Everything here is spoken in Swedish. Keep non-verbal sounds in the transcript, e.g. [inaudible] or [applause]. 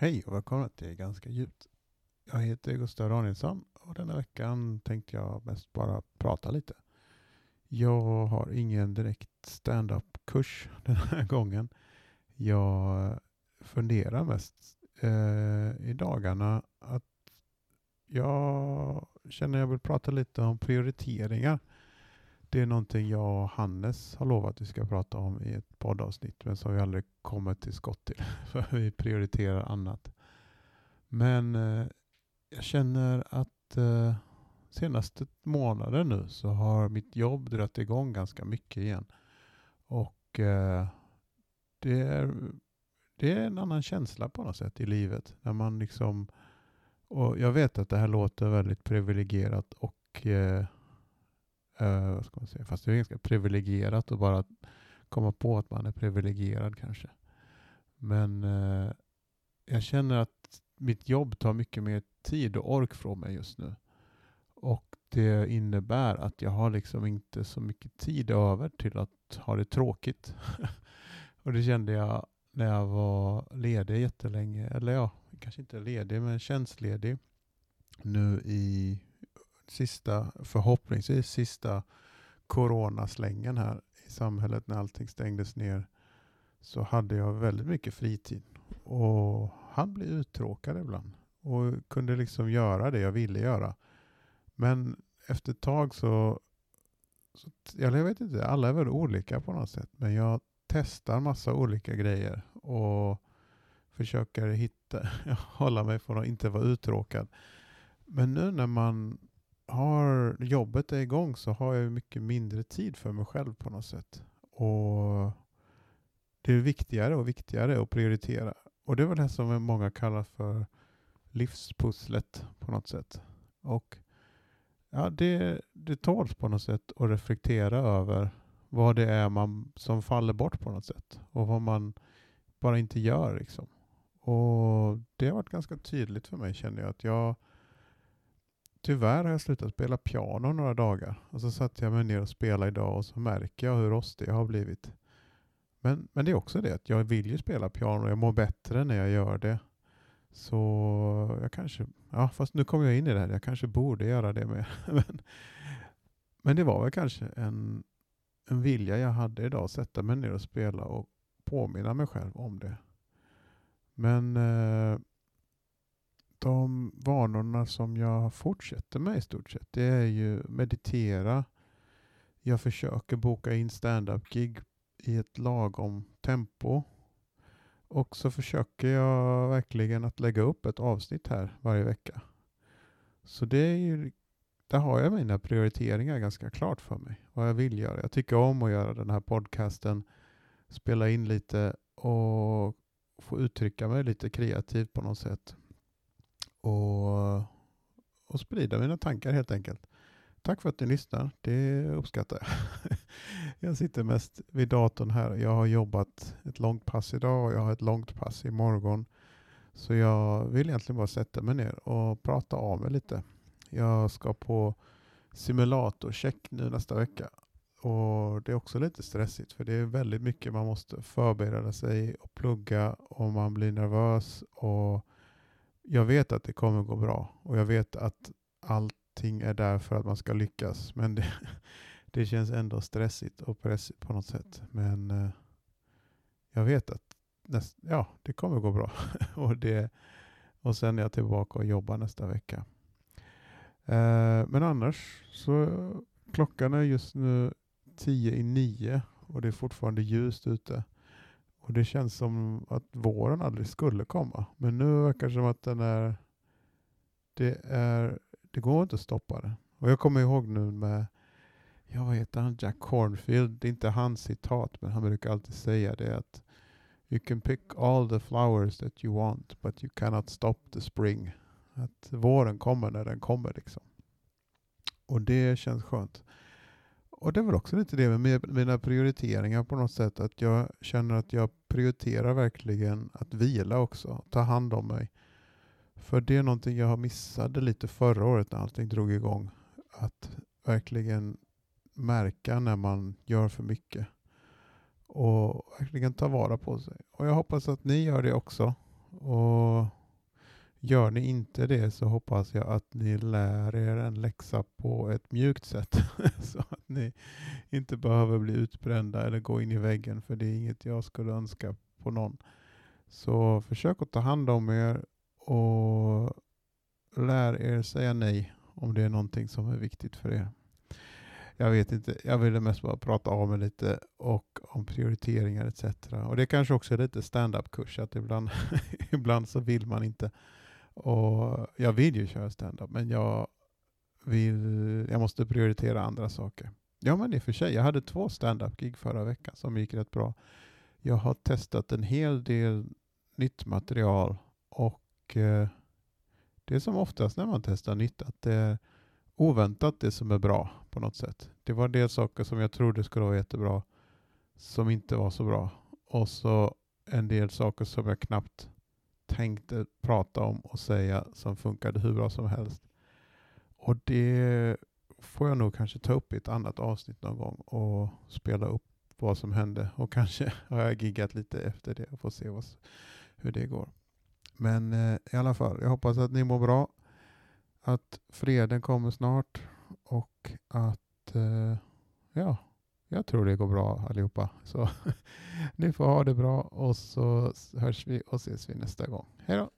Hej och välkomna till Ganska djupt. Jag heter Gustav Danielsson och denna veckan tänkte jag mest bara prata lite. Jag har ingen direkt stand-up-kurs [laughs] den här gången. Jag funderar mest eh, i dagarna att jag känner jag vill prata lite om prioriteringar. Det är någonting jag och Hannes har lovat att vi ska prata om i ett poddavsnitt, men som vi aldrig kommer till skott till, [laughs] för vi prioriterar annat. Men eh, jag känner att eh, senaste månaden nu så har mitt jobb dragit igång ganska mycket igen. Och eh, det, är, det är en annan känsla på något sätt i livet. När man liksom, och jag vet att det här låter väldigt privilegierat och eh, Uh, vad ska man säga? Fast det är ganska privilegierat att bara komma på att man är privilegierad kanske. Men uh, jag känner att mitt jobb tar mycket mer tid och ork från mig just nu. Och det innebär att jag har liksom inte så mycket tid över till att ha det tråkigt. [laughs] och det kände jag när jag var ledig jättelänge. Eller ja, kanske inte ledig, men tjänstledig. Nu i sista, förhoppningsvis sista coronaslängen här i samhället när allting stängdes ner så hade jag väldigt mycket fritid. Och han blev uttråkad ibland och kunde liksom göra det jag ville göra. Men efter ett tag så, så jag vet inte, alla är väl olika på något sätt, men jag testar massa olika grejer och försöker hitta, [laughs] hålla mig från att inte vara uttråkad. Men nu när man har jobbet är igång så har jag mycket mindre tid för mig själv på något sätt. Och Det är viktigare och viktigare att prioritera. Och det är väl det som många kallar för livspusslet på något sätt. Och ja, det, det tåls på något sätt att reflektera över vad det är man, som faller bort på något sätt. Och vad man bara inte gör. Liksom. Och Det har varit ganska tydligt för mig känner jag. att jag Tyvärr har jag slutat spela piano några dagar. Och så satte jag mig ner och spelade idag och så märker jag hur rostig jag har blivit. Men, men det är också det att jag vill ju spela piano och jag mår bättre när jag gör det. Så jag kanske, ja fast nu kommer jag in i det här, jag kanske borde göra det med. [laughs] men, men det var väl kanske en, en vilja jag hade idag, att sätta mig ner och spela och påminna mig själv om det. Men eh, de vanorna som jag fortsätter med i stort sett, det är ju meditera. Jag försöker boka in stand-up-gig i ett lagom tempo. Och så försöker jag verkligen att lägga upp ett avsnitt här varje vecka. Så det är ju, där har jag mina prioriteringar ganska klart för mig. Vad jag vill göra. Jag tycker om att göra den här podcasten, spela in lite och få uttrycka mig lite kreativt på något sätt och, och sprida mina tankar helt enkelt. Tack för att ni lyssnar. Det uppskattar jag. [laughs] Jag sitter mest vid datorn här. Jag har jobbat ett långt pass idag och jag har ett långt pass imorgon. Så jag vill egentligen bara sätta mig ner och prata av mig lite. Jag ska på simulatorcheck nu nästa vecka. Och Det är också lite stressigt för det är väldigt mycket man måste förbereda sig och plugga och man blir nervös. och jag vet att det kommer gå bra och jag vet att allting är där för att man ska lyckas. Men det, [laughs] det känns ändå stressigt och pressigt på något sätt. Men eh, jag vet att näst, ja, det kommer gå bra. [laughs] och, det, och sen är jag tillbaka och jobbar nästa vecka. Eh, men annars så klockan är just nu tio i nio och det är fortfarande ljust ute. Och det känns som att våren aldrig skulle komma. Men nu verkar det som att den är... Det, är, det går inte att stoppa den. Och jag kommer ihåg nu med, ja vad heter han, Jack Cornfield. Det är inte hans citat, men han brukar alltid säga det att You can pick all the flowers that you want, but you cannot stop the spring. Att våren kommer när den kommer liksom. Och det känns skönt och det är väl också lite det med mina prioriteringar på något sätt. Att jag känner att jag prioriterar verkligen att vila också. Ta hand om mig. För det är någonting jag missade lite förra året när allting drog igång. Att verkligen märka när man gör för mycket. Och verkligen ta vara på sig. Och jag hoppas att ni gör det också. Och Gör ni inte det så hoppas jag att ni lär er en läxa på ett mjukt sätt [laughs] så att ni inte behöver bli utbrända eller gå in i väggen för det är inget jag skulle önska på någon. Så försök att ta hand om er och lär er säga nej om det är någonting som är viktigt för er. Jag vet inte, jag ville mest bara prata av mig lite och om prioriteringar etc. Och det kanske också är lite stand-up-kurs, att ibland, [laughs] ibland så vill man inte. Och jag vill ju köra stand-up, men jag, vill, jag måste prioritera andra saker. Ja, men i och för sig, jag hade två stand-up-gig förra veckan som gick rätt bra. Jag har testat en hel del nytt material och eh, det är som oftast när man testar nytt, att det är oväntat det som är bra på något sätt. Det var en del saker som jag trodde skulle vara jättebra som inte var så bra. Och så en del saker som jag knappt tänkte prata om och säga som funkade hur bra som helst. Och det får jag nog kanske ta upp i ett annat avsnitt någon gång och spela upp vad som hände. Och [laughs] kanske har jag giggat lite efter det och får se vad, hur det går. Men eh, i alla fall, jag hoppas att ni mår bra. Att freden kommer snart och att eh, ja, jag tror det går bra allihopa. Så [laughs] ni får ha det bra och så hörs vi och ses vi nästa gång. Hej då!